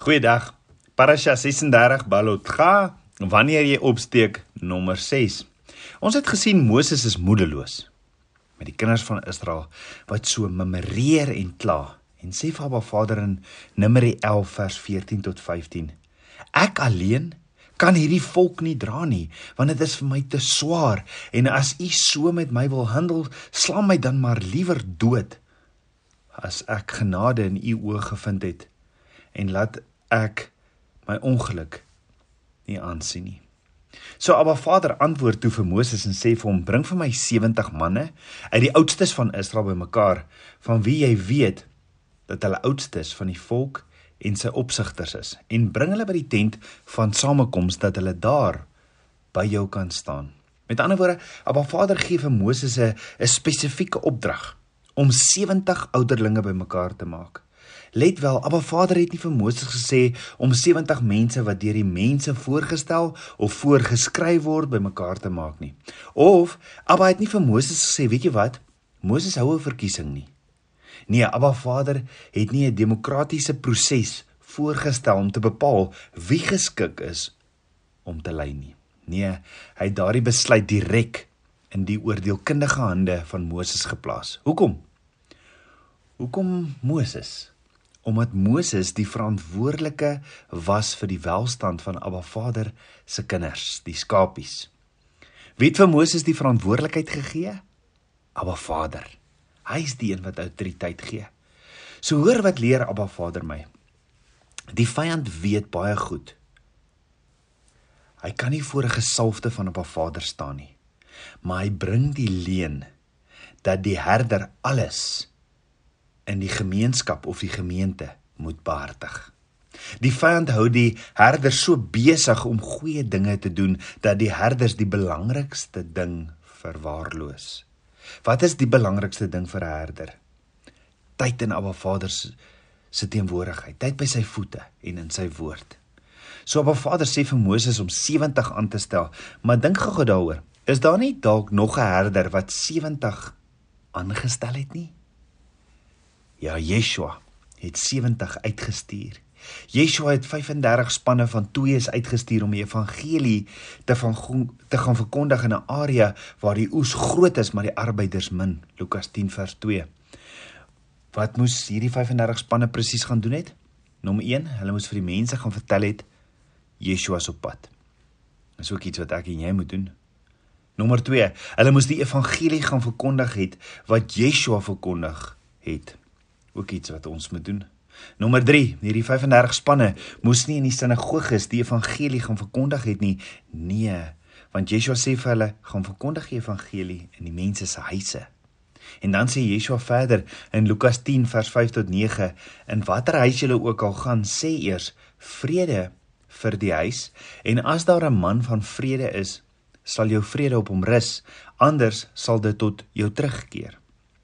Goeiedag. Parasha 36 Balotcha, wanneer jy opsteek nommer 6. Ons het gesien Moses is moedeloos met die kinders van Israel wat so memoreer en kla en sê vir Abba Vader in Numeri 11 vers 14 tot 15: Ek alleen kan hierdie volk nie dra nie want dit is vir my te swaar en as u so met my wil handel slaan my dan maar liewer dood as ek genade in u oë gevind het en laat ek my ongeluk nie aansien nie. So Abba Vader antwoord toe vir Moses en sê vir hom: "Bring vir my 70 manne uit die oudstes van Israel bymekaar, van wie jy weet dat hulle oudstes van die volk en sy opsigters is, en bring hulle by die tent van samekoms dat hulle daar by jou kan staan." Met ander woorde, Abba Vader gee vir Moses 'n spesifieke opdrag om 70 ouderlinge bymekaar te maak. Let wel, Abba Vader het nie vir Moses gesê om 70 mense wat deur die mense voorgestel of voorgeskryf word bymekaar te maak nie. Of Abba het nie vir Moses gesê, weet jy wat? Moses hou 'n verkiesing nie. Nee, Abba Vader het nie 'n demokratiese proses voorgestel om te bepaal wie geskik is om te lei nie. Nee, hy het daardie besluit direk in die oordeelkundige hande van Moses geplaas. Hoekom? Hoekom Moses? Omdat Moses die verantwoordelike was vir die welstand van Abba Vader se kinders, die skapies. Wie het vir Moses die verantwoordelikheid gegee? Abba Vader. Hy is die een wat autoriteit gee. So hoor wat leer Abba Vader my. Die vyand weet baie goed. Hy kan nie voor 'n gesalfde van Abba Vader staan nie. Maar hy bring die leen dat die herder alles in die gemeenskap of die gemeente moet behartig. Die vyand hou die herders so besig om goeie dinge te doen dat die herders die belangrikste ding verwaarloos. Wat is die belangrikste ding vir 'n herder? Tyd in Abba Vader se teenwoordigheid, tyd by sy voete en in sy woord. So Abba Vader sê vir Moses om 70 aan te stel, maar dink gou-gou daaroor. Is daar nie dalk nog 'n herder wat 70 aangestel het nie? Ja, Yeshua het 70 uitgestuur. Yeshua het 35 spanne van 2 is uitgestuur om die evangelie te van te gaan verkondig in 'n area waar die oes groot is maar die arbeiders min. Lukas 10 vers 2. Wat moes hierdie 35 spanne presies gaan doen het? Nommer 1, hulle moes vir die mense gaan vertel het Yeshua is op pad. Dis ook iets wat ek en jy moet doen. Nommer 2, hulle moes die evangelie gaan verkondig het wat Yeshua verkondig het ook iets wat ons moet doen. Nommer 3, hierdie 35 spanne moes nie in die sinagoges die evangelie gaan verkondig het nie. Nee, want Yeshua sê vir hulle, gaan verkondig die evangelie in die mense se huise. En dan sê Yeshua verder in Lukas 10 vers 5 tot 9, in watter huis julle ook al gaan, sê eers vrede vir die huis en as daar 'n man van vrede is, sal jou vrede op hom rus, anders sal dit tot jou terugkeer.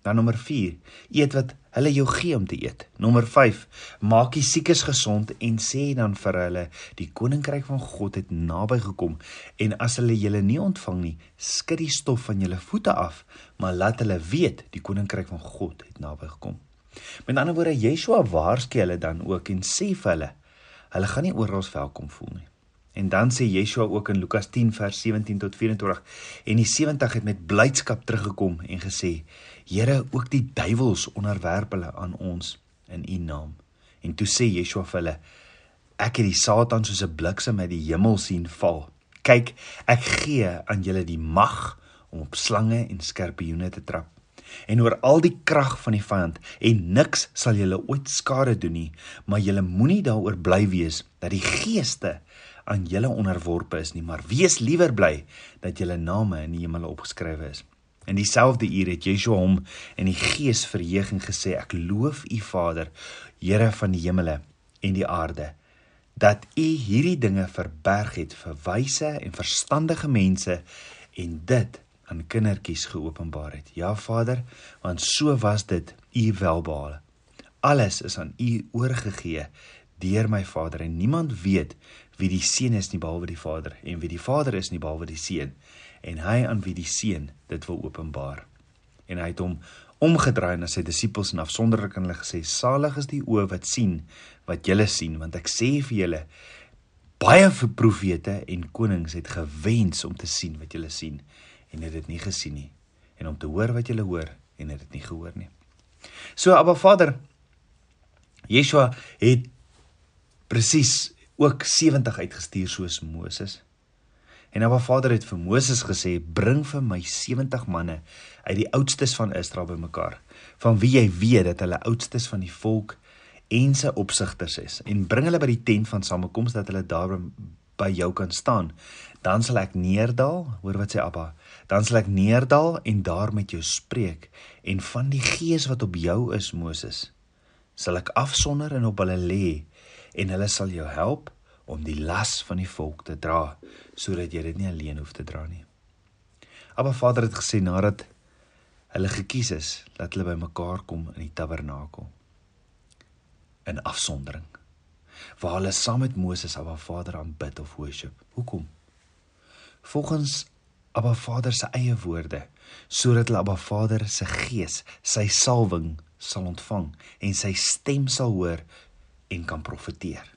Dan nommer 4, eet wat hulle jou gee om te eet. Nommer 5: Maak die siekes gesond en sê dan vir hulle die koninkryk van God het naby gekom en as hulle julle nie ontvang nie, skud die stof van julle voete af, maar laat hulle weet die koninkryk van God het naby gekom. Met ander woorde, Yeshua waarsku hulle dan ook en sê vir hulle hulle gaan nie oral welkom voel nie. En dan sê Yeshua ook in Lukas 10 vers 17 tot 24 en die 70 het met blydskap teruggekom en gesê: "Here, ook die duiwels onderwerp hulle aan ons in U naam." En toe sê Yeshua vir hulle: "Ek het die Satan soos 'n bliksem uit die hemel sien val. Kyk, ek gee aan julle die mag om op slange en skorpioene te trap." en oor al die krag van die vyand en niks sal julle ooit skade doen nie maar julle moenie daaroor bly wees dat die geeste aan julle onderworpe is nie, maar wees liewer bly dat julle name in die hemel opgeskrywe is. In dieselfde uur het Yeshua hom in die gees verheug en gesê: Ek loof U Vader, Here van die hemele en die aarde, dat U hierdie dinge verberg het vir wyse en verstandige mense en dit aan kindertjies geopenbaar het. Ja Vader, want so was dit U welbehae. Alles is aan U oorgegee deur my Vader en niemand weet wie die seun is nie behalwe die Vader en wie die Vader is nie behalwe die seun en hy aan wie die seun dit wil openbaar en hy het hom omgedraai na sy disippels en afsonderlik aan hulle gesê: "Salig is die oë wat sien wat julle sien, want ek sê vir julle, baie vir profete en konings het gewens om te sien wat julle sien en het dit nie gesien nie, en om te hoor wat julle hoor en het dit nie gehoor nie." So Abba Vader Yeshua het presies ook 70 uitgestuur soos Moses. En Abba Vader het vir Moses gesê: "Bring vir my 70 manne uit die oudstes van Israel bymekaar, van wie jy weet dat hulle oudstes van die volk en se opsigters is, en bring hulle by die tent van samekoms dat hulle daar by jou kan staan. Dan sal ek neerdal, hoor wat sê Abba, dan sal ek neerdal en daar met jou spreek. En van die gees wat op jou is, Moses, sal ek afsonder en op hulle lê. En hulle sal jou help om die las van die volk te dra sodat jy dit nie alleen hoef te dra nie. Abba Vader het gesê nadat hulle gekies is dat hulle bymekaar kom in die tabernakel in afsondering waar hulle saam met Moses Abba Vader aanbid of worship. Hoekom? Volgens Abba Vader se eie woorde sodat hulle Abba Vader se gees, sy salwing sal ontvang en sy stem sal hoor en kan profeteer.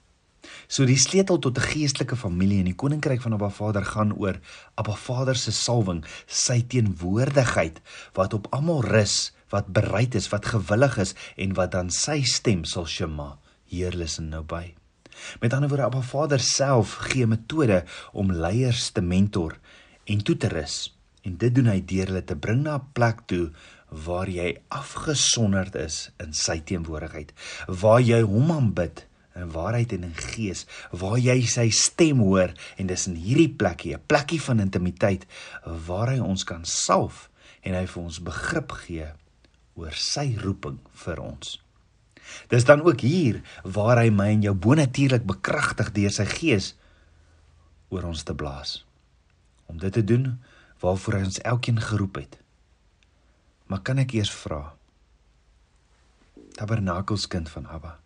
So die sleutel tot 'n geestelike familie in die koninkryk van Abba Vader gaan oor Abba Vader se salwing, sy teenwoordigheid wat op almal rus, wat bereid is, wat gewillig is en wat dan sy stem sal shema. Hier luister nou by. Met ander woorde Abba Vader self gee metode om leiers te mentor en toe te rus. En dit doen hy deur hulle te bring na 'n plek toe waar jy afgesonderd is in sy teenwoordigheid, waar jy hom aanbid in waarheid en in gees waar jy sy stem hoor en dis in hierdie plekkie 'n plekkie van intimiteit waar hy ons kan salf en hy vir ons begrip gee oor sy roeping vir ons. Dis dan ook hier waar hy my en jou bonatuurlik bekragtig deur sy gees oor ons te blaas. Om dit te doen waarvoor hy ons elkeen geroep het. Maar kan ek eers vra? Tabernakelskind van Abba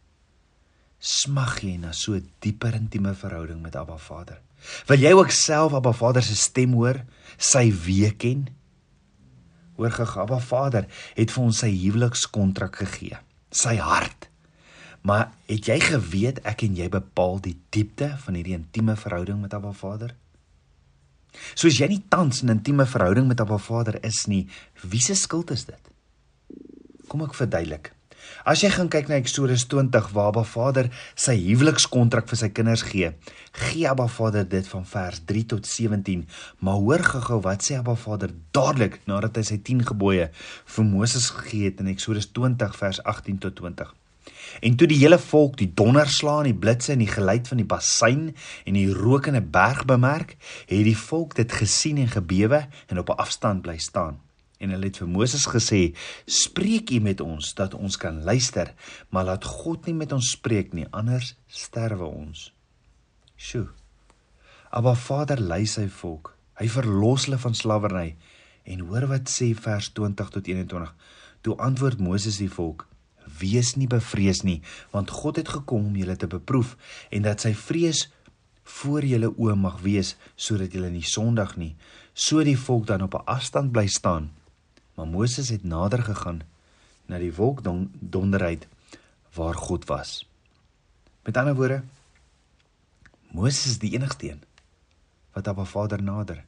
smag jy na so 'n dieper intieme verhouding met Abba Vader? Wil jy ook self Abba Vader se stem hoor, sy week ken? Hoor gega, Abba Vader het vir ons sy huwelikskontrak gegee, sy hart. Maar het jy geweet ek en jy bepaal die diepte van hierdie intieme verhouding met Abba Vader? Soos jy nie tans 'n intieme verhouding met Abba Vader is nie, wie se skuld is dit? Kom ek verduidelik. As jy gaan kyk na Eksodus 20 waar Abba Vader sy huwelikskontrak vir sy kinders gee, gee Abba Vader dit van vers 3 tot 17. Maar hoor gou-gou wat sê Abba Vader dadelik nadat hy sy 10 gebooie vir Moses gegee het in Eksodus 20 vers 18 tot 20. En toe die hele volk die donderslae en die blitse en die geluid van die bassein en die rokende berg bemerk, het die volk dit gesien en gebewe en op 'n afstand bly staan en hulle het vir Moses gesê: "Spreek U met ons dat ons kan luister, maar laat God nie met ons spreek nie, anders sterwe ons." Sjoe. Maar Vader lei sy volk. Hy verlos hulle van slawerny. En hoor wat sê vers 20 tot 21. Toe antwoord Moses die volk: "Wees nie bevrees nie, want God het gekom om julle te beproef en dat sy vrees voor julle oë mag wees sodat julle nie sondig nie." So die volk dan op 'n afstand bly staan Maar Moses het nader gegaan na die wolk donderheid waar God was. Met ander woorde, Moses is die enigste een wat Abba Vader nader.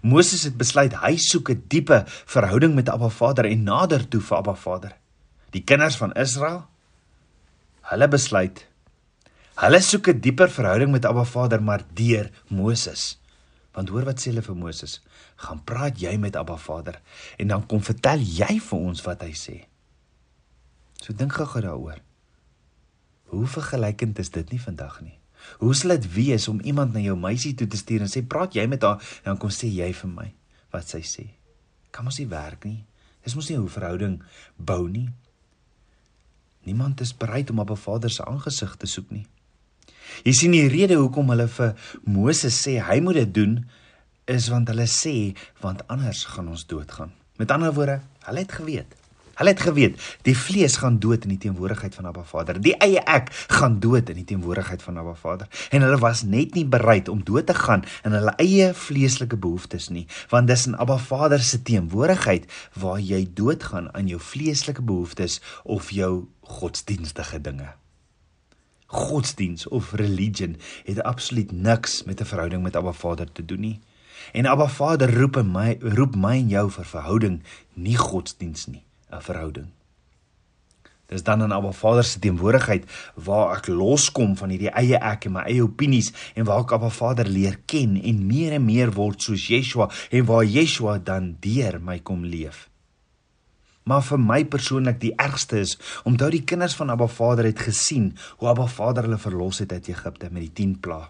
Moses het besluit hy soek 'n diepe verhouding met Abba Vader en nader toe vir Abba Vader. Die kinders van Israel hulle besluit hulle soek 'n dieper verhouding met Abba Vader maar deur Moses. Want hoor wat sê hulle vir Moses? Gaan praat jy met Abba Vader en dan kom vertel jy vir ons wat hy sê. So dink gou daaroor. Hoe vergelykend is dit nie vandag nie? Hoe sal dit wees om iemand na jou meisie toe te stuur en sê praat jy met haar en dan kom sê jy vir my wat sy sê? Kan mos nie werk nie. Dis mos nie 'n verhouding bou nie. Niemand is bereid om op 'n Vader se aangesig te soek nie. Jy sien die rede hoekom hulle vir Moses sê hy moet dit doen is want hulle sê want anders gaan ons doodgaan. Met ander woorde, hulle het geweet. Hulle het geweet die vlees gaan dood in die teenwoordigheid van Abba Vader. Die eie ek gaan dood in die teenwoordigheid van Abba Vader. En hulle was net nie bereid om dood te gaan in hulle eie vleeslike behoeftes nie, want dis in Abba Vader se teenwoordigheid waar jy doodgaan aan jou vleeslike behoeftes of jou godsdienstige dinge. Godsdiens of religion het absoluut niks met 'n verhouding met Abba Vader te doen nie. En Abba Vader roep en my roep my en jou vir verhouding, nie godsdiens nie, 'n verhouding. Dis dan in Abba Vader se teenwoordigheid waar ek loskom van hierdie eie ek en my eie opinies en waar ek Abba Vader leer ken en meer en meer word soos Yeshua en waar Yeshua dan deur my kom leef. Maar vir my persoonlik die ergste is om toe die kinders van Abba Vader het gesien hoe Abba Vader hulle verlos het uit Egipte met die 10 plaae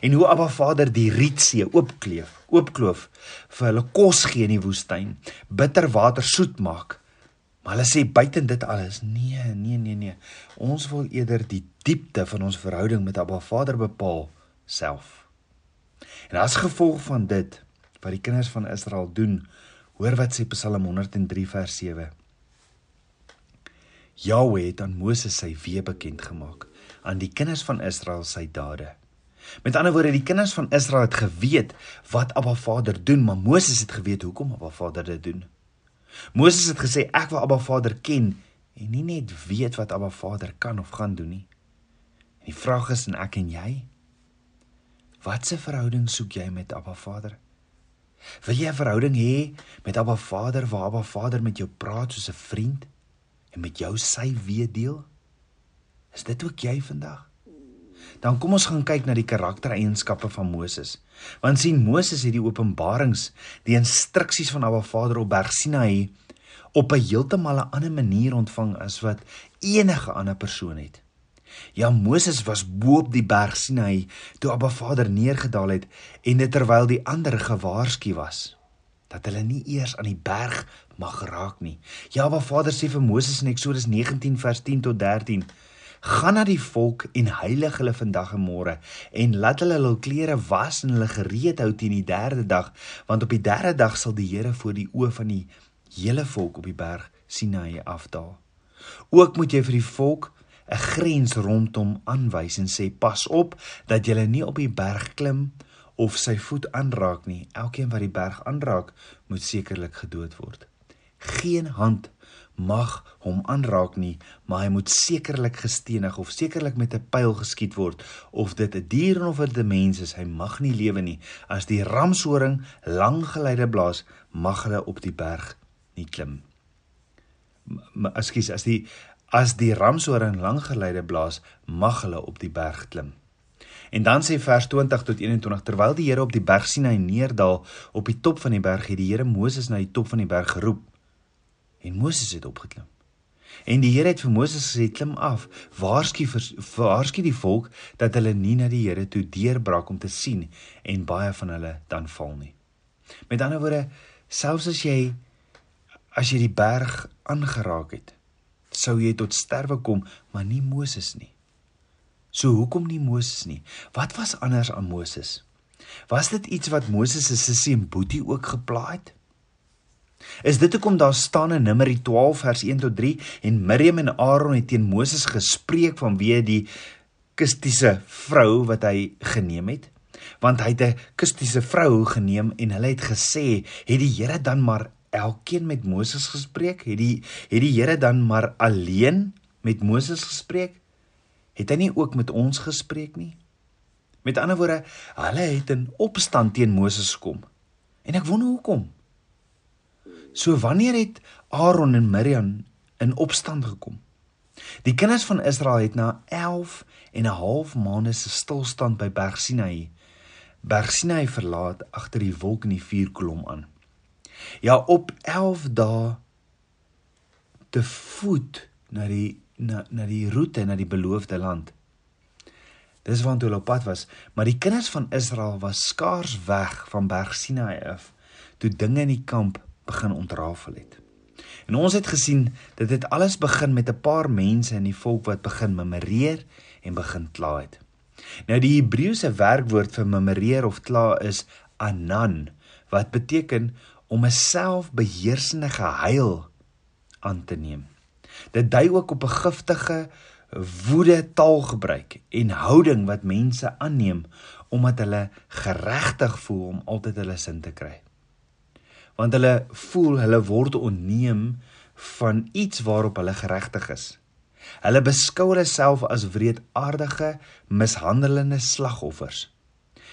en hoe Abba Vader die Rietsee oopkleef, oopkloof vir hulle kos gee in die woestyn, bitter water soet maak. Maar hulle sê buiten dit alles, nee, nee, nee, nee. Ons wil eerder die diepte van ons verhouding met Abba Vader bepaal self. En as gevolg van dit wat die kinders van Israel doen, hoor wat sê Psalm 103 vers 7. Jahweh het aan Moses sy weë bekend gemaak, aan die kinders van Israel sy dade. Met ander woorde, die kinders van Israel het geweet wat Abba Vader doen, maar Moses het geweet hoekom Abba Vader dit doen. Moses het gesê ek wil Abba Vader ken en nie net weet wat Abba Vader kan of gaan doen nie. En die vraag is en ek en jy, watse verhouding soek jy met Abba Vader? Wil jy 'n verhouding hê met Abba Vader waar Abba Vader met jou praat soos 'n vriend en met jou sy weet deel? Is dit ook jy vandag? Dan kom ons gaan kyk na die karaktereienskappe van Moses. Want sien Moses het die openbarings, die instruksies van Abba Vader op Berg Sinaï op 'n heeltemal 'n ander manier ontvang as wat enige ander persoon het. Ja Moses was bo op die berg Sinaï toe Abba Vader neergedaal het en dit terwyl die ander gewaarsku was dat hulle nie eers aan die berg mag raak nie. Ja Abba Vader sê vir Moses in Eksodus 19 vers 10 tot 13 gaan na die volk en heilig hulle vandag en môre en laat hulle hul klere was en hulle gereed hou teen die derde dag want op die derde dag sal die Here voor die oë van die hele volk op die berg Sinaï afdaal. Ook moet jy vir die volk 'n grens rondom aanwys en sê pas op dat jy nie op die berg klim of sy voet aanraak nie. Elkeen wat die berg aanraak, moet sekerlik gedood word. Geen hand mag hom aanraak nie, maar hy moet sekerlik gestenig of sekerlik met 'n pyl geskiet word of dit 'n dier of 'n mens is, hy mag nie lewe nie. As die ramshoring lang geleide blaas, mag hulle op die berg nie klim. Ekskuus, as die as die ramshoring lang geleide blaas, mag hulle op die berg klim. En dan sê vers 20 tot 21 terwyl die Here op die berg sien hy neerdal op die top van die berg het die Here Moses na die top van die berg geroep en Moses het opgeklim. En die Here het vir Moses gesê klim af, waarsku vir waarsku die volk dat hulle nie na die Here toe deurbrak om te sien en baie van hulle dan val nie. Met ander woorde, selfs as jy as jy die berg aangeraak het, sou jy tot sterwe kom, maar nie Moses nie. So hoekom nie Moses nie? Wat was anders aan Moses? Was dit iets wat Moses se sussie en boetie ook geplaai het? Is dit hoekom daar staan in Numeri 12 vers 1 tot 3 en Miriam en Aaron het teen Moses gespreek vanweë die kustiese vrou wat hy geneem het? Want hy het 'n kustiese vrou geneem en hulle het gesê, het die Here dan maar elkeen met Moses gespreek? Het die het die Here dan maar alleen met Moses gespreek? Het hy nie ook met ons gespreek nie? Met ander woorde, hulle het in opstand teen Moses gekom. En ek wonder hoekom? So wanneer het Aaron en Miriam in opstand gekom? Die kinders van Israel het na 11 en 'n half maande se stilstand by Berg Sinai Berg Sinai verlaat agter die wolk en die vuurkolom aan. Ja, op 11 dae te voet na die na na die roete na die beloofde land. Dis waar hulle op pad was, maar die kinders van Israel was skaars weg van Berg Sinai af toe dinge in die kamp begin ontrafel het. En ons het gesien dat dit alles begin met 'n paar mense in die volk wat begin memoreer en begin kla het. Nou die Hebreëse werkwoord vir memoreer of kla is anan wat beteken om 'n selfbeheersende gehuil aan te neem. Dit dui ook op 'n giftige woede taalgebruik en houding wat mense aanneem omdat hulle geregtig voel om altyd hulle sin te kry. Want hulle voel hulle word onneem van iets waarop hulle geregtig is. Hulle beskou hulle self as wreedaardige, mishandelende slagoffers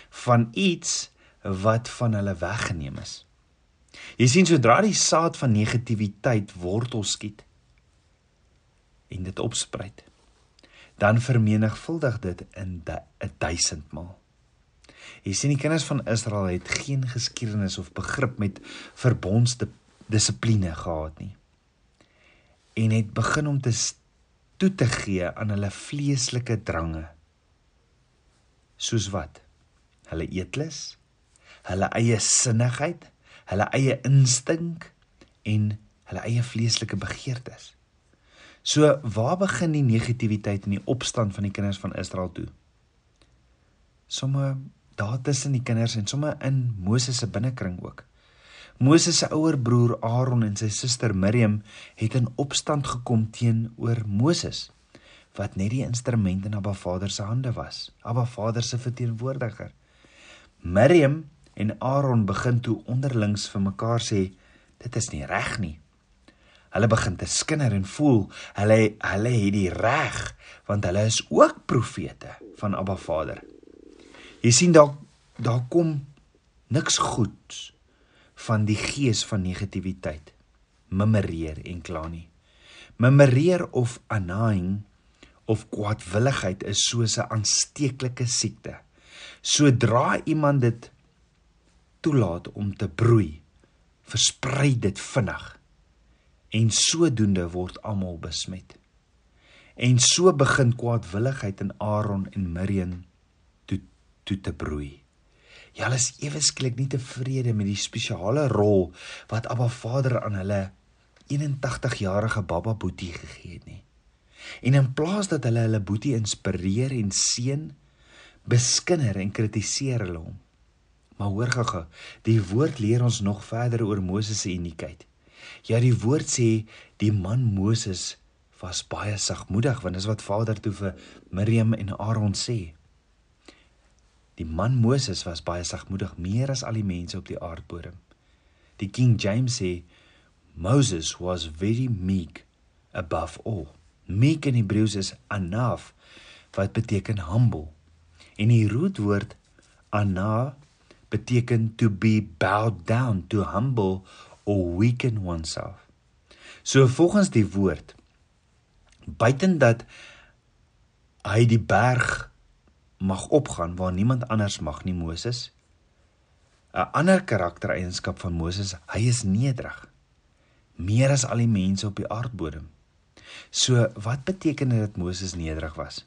van iets wat van hulle weggeneem is. Jy sien sodra die saad van negativiteit wortel skiet en dit opspruit, dan vermenigvuldig dit in 'n duisendmaal. Jy sien die kinders van Israel het geen geskiedenis of begrip met verbondsdissipline gehad nie. En het begin om te toe te gee aan hulle vleeslike drange. Soos wat? Hulle eetlus, hulle eie sinnigheid, hulle eie instink en hulle eie vleeslike begeertes. So waar begin die negativiteit en die opstand van die kinders van Israel toe? Somme daar tussen die kinders en somme in Moses se binnekring ook. Moses se ouer broer Aaron en sy suster Miriam het in opstand gekom teenoor Moses wat net die instrument in Abba Vader se hande was. Abba Vader se verteenwoordiger. Miriam en Aaron begin toe onderlings vir mekaar sê dit is nie reg nie. Hulle begin te skinder en voel hulle hulle het die reg want hulle is ook profete van Abba Vader. Jy sien daar daar kom niks goeds van die gees van negativiteit, mimmereer en kla nie. Mimmereer of annoying of kwaadwilligheid is soos 'n aansteeklike siekte. Sodra iemand dit toelaat om te broei, versprei dit vinnig en sodoende word almal besmet. En so begin kwaadwilligheid in Aaron en Miriam toe toe te broei. Hulle is ewe skielik nie tevrede met die spesiale rol wat Abba Vader aan hulle 81-jarige Baba Boetie gegee het nie. En in plaas dat hulle hulle Boetie inspireer en seën, beskinder en kritiseer hulle hom. Maar hoor gaga, die woord leer ons nog verder oor Moses se uniekheid. Ja, die woord sê die man Moses was baie sagmoedig, want dis wat Vader toe vir Miriam en Aaron sê. Die man Moses was baie sagmoedig, meer as al die mense op die aardbodem. Die King James sê Moses was very meek above all. Meek in Hebreëus is anaf wat beteken humble. En die rootwoord ana beteken to be bowed down, to humble or weaken oneself. So volgens die woord buiten dat hy die berg mag opgaan waar niemand anders mag nie Moses. 'n Ander karaktereienskap van Moses, hy is nederig. Meer as al die mense op die aardbodem. So, wat beteken dit dat Moses nederig was?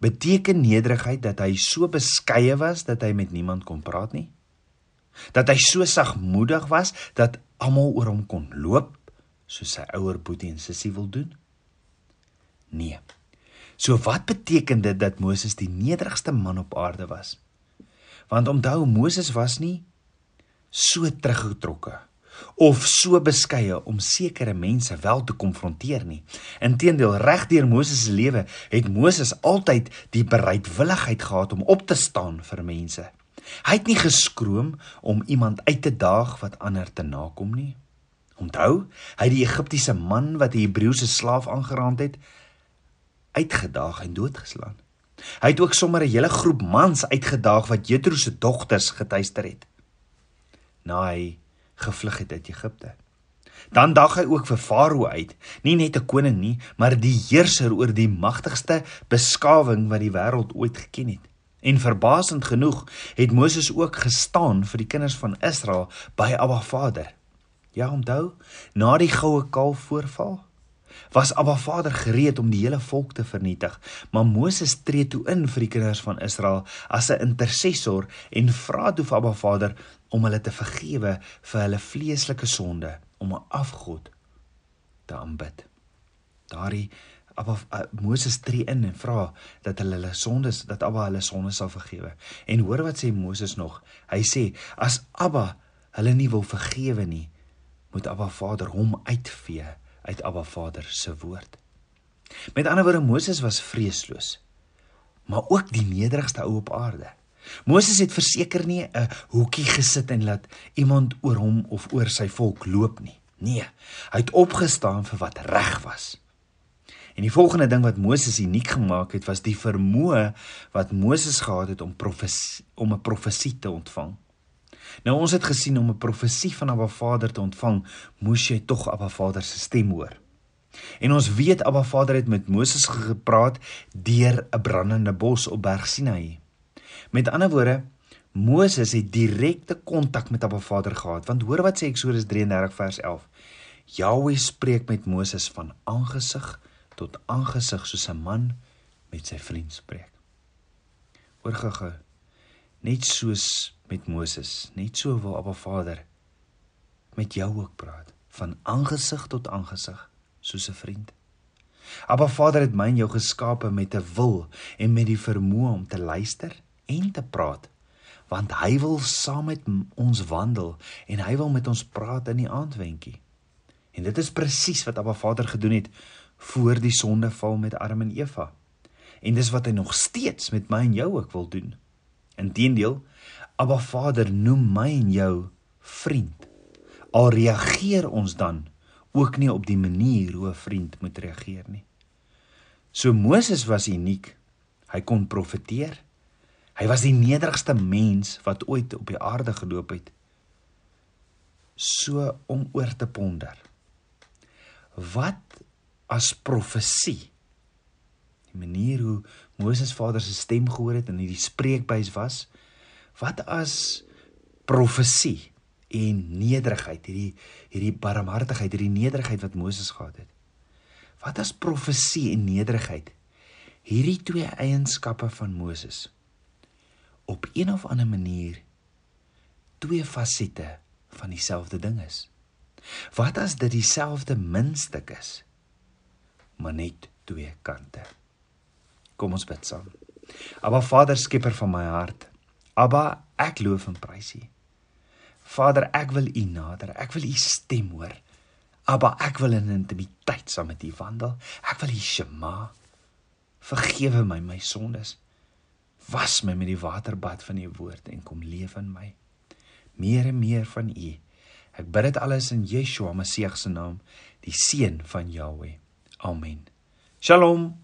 Beteken nederigheid dat hy so beskeie was dat hy met niemand kon praat nie? Dat hy so sagmoedig was dat almal oor hom kon loop soos sy ouer boetie en sussie wil doen? Nee. So wat beteken dit dat Moses die nederigste man op aarde was? Want onthou Moses was nie so teruggetrokke of so beskeie om sekere mense wel te konfronteer nie. Inteendeel, regdeur Moses se lewe het Moses altyd die bereidwilligheid gehad om op te staan vir mense. Hy het nie geskroom om iemand uit te daag wat ander te nakom nie. Onthou, hy het die Egiptiese man wat 'n Hebreëse slaaf aangeraand het, uitgedaag en doodgeslaan. Hy het ook sommer 'n hele groep mans uitgedaag wat Jethro se dogters getuister het. Na hy gevlug het uit Egipte. Dan dag hy ook vir Farao uit, nie net 'n koning nie, maar die heerser oor die magtigste beskawing wat die wêreld ooit geken het. En verbasend genoeg het Moses ook gestaan vir die kinders van Israel by Abba Vader. Ja, onthou, na die goue kalf voorval, was Abba Vader gereed om die hele volk te vernietig, maar Moses tree toe in vir die kinders van Israel as 'n intercessor en vra toe vir Abba Vader om hulle te vergewe vir hulle vleeslike sonde om 'n afgod te aanbid. Daardie Abba uh, Moses tree in en vra dat hulle hulle sondes dat Abba hulle sondes sal vergewe. En hoor wat sê Moses nog? Hy sê as Abba hulle nie wil vergewe nie, moet Abba Vader hom uitvee uit Abba Vader se woord. Met ander woorde Moses was vreesloos, maar ook die nederigste ou op aarde. Moses het verseker nie 'n hoekie gesit en laat iemand oor hom of oor sy volk loop nie. Nee, hy het opgestaan vir wat reg was. En die volgende ding wat Moses uniek gemaak het, was die vermoë wat Moses gehad het om profesie om 'n profesie te ontvang. Nou ons het gesien om 'n profesie van Abba Vader te ontvang, moes jy tog Abba Vader se stem hoor. En ons weet Abba Vader het met Moses gepraat deur 'n brandende bos op Berg Sinaï. Met ander woorde, Moses het direkte kontak met Abba Vader gehad, want hoor wat sê Eksodus 33 vers 11. Jahweh spreek met Moses van aangesig tot aangesig soos 'n man met sy vriend spreek. Hoor gou-gou. Net soos met Moses, net so wil Abba Vader met jou ook praat, van aangesig tot aangesig soos 'n vriend. Abba Vader het my en jou geskape met 'n wil en met die vermoë om te luister en te praat, want hy wil saam met ons wandel en hy wil met ons praat in die aandwentjie. En dit is presies wat Abba Vader gedoen het voor die sondeval met Adam en Eva. En dis wat hy nog steeds met my en jou ook wil doen. Inteendeel, Abba Vader noem my en jou vriend. Al reageer ons dan ook nie op die manier hoe 'n vriend moet reageer nie. So Moses was uniek. Hy kon profeteer. Hy was die nederigste mens wat ooit op die aarde geloop het. So om oor te ponder. Wat as profesie. Die manier hoe Moses Vader se stem gehoor het in hierdie spreekbuis was, wat as profesie en nederigheid, hierdie hierdie barmhartigheid, hierdie nederigheid wat Moses gehad het. Wat as profesie en nederigheid hierdie twee eienskappe van Moses op een of ander manier twee fasette van dieselfde ding is. Wat as dit dieselfde muntstuk is? maar net twee kante. Kom ons bid saam. Aba Vader, skepper van my hart. Aba, ek loof en prys U. Vader, ek wil U nader. Ek wil U stem hoor. Aba, ek wil in intimiteit saam met U wandel. Ek wil U shema. Vergewe my my sondes. Was my met die waterbad van U woord en kom leef in my. Meer en meer van U. Ek bid dit alles in Yeshua Messie se naam, die seun van Jahweh. Amen. Shalom.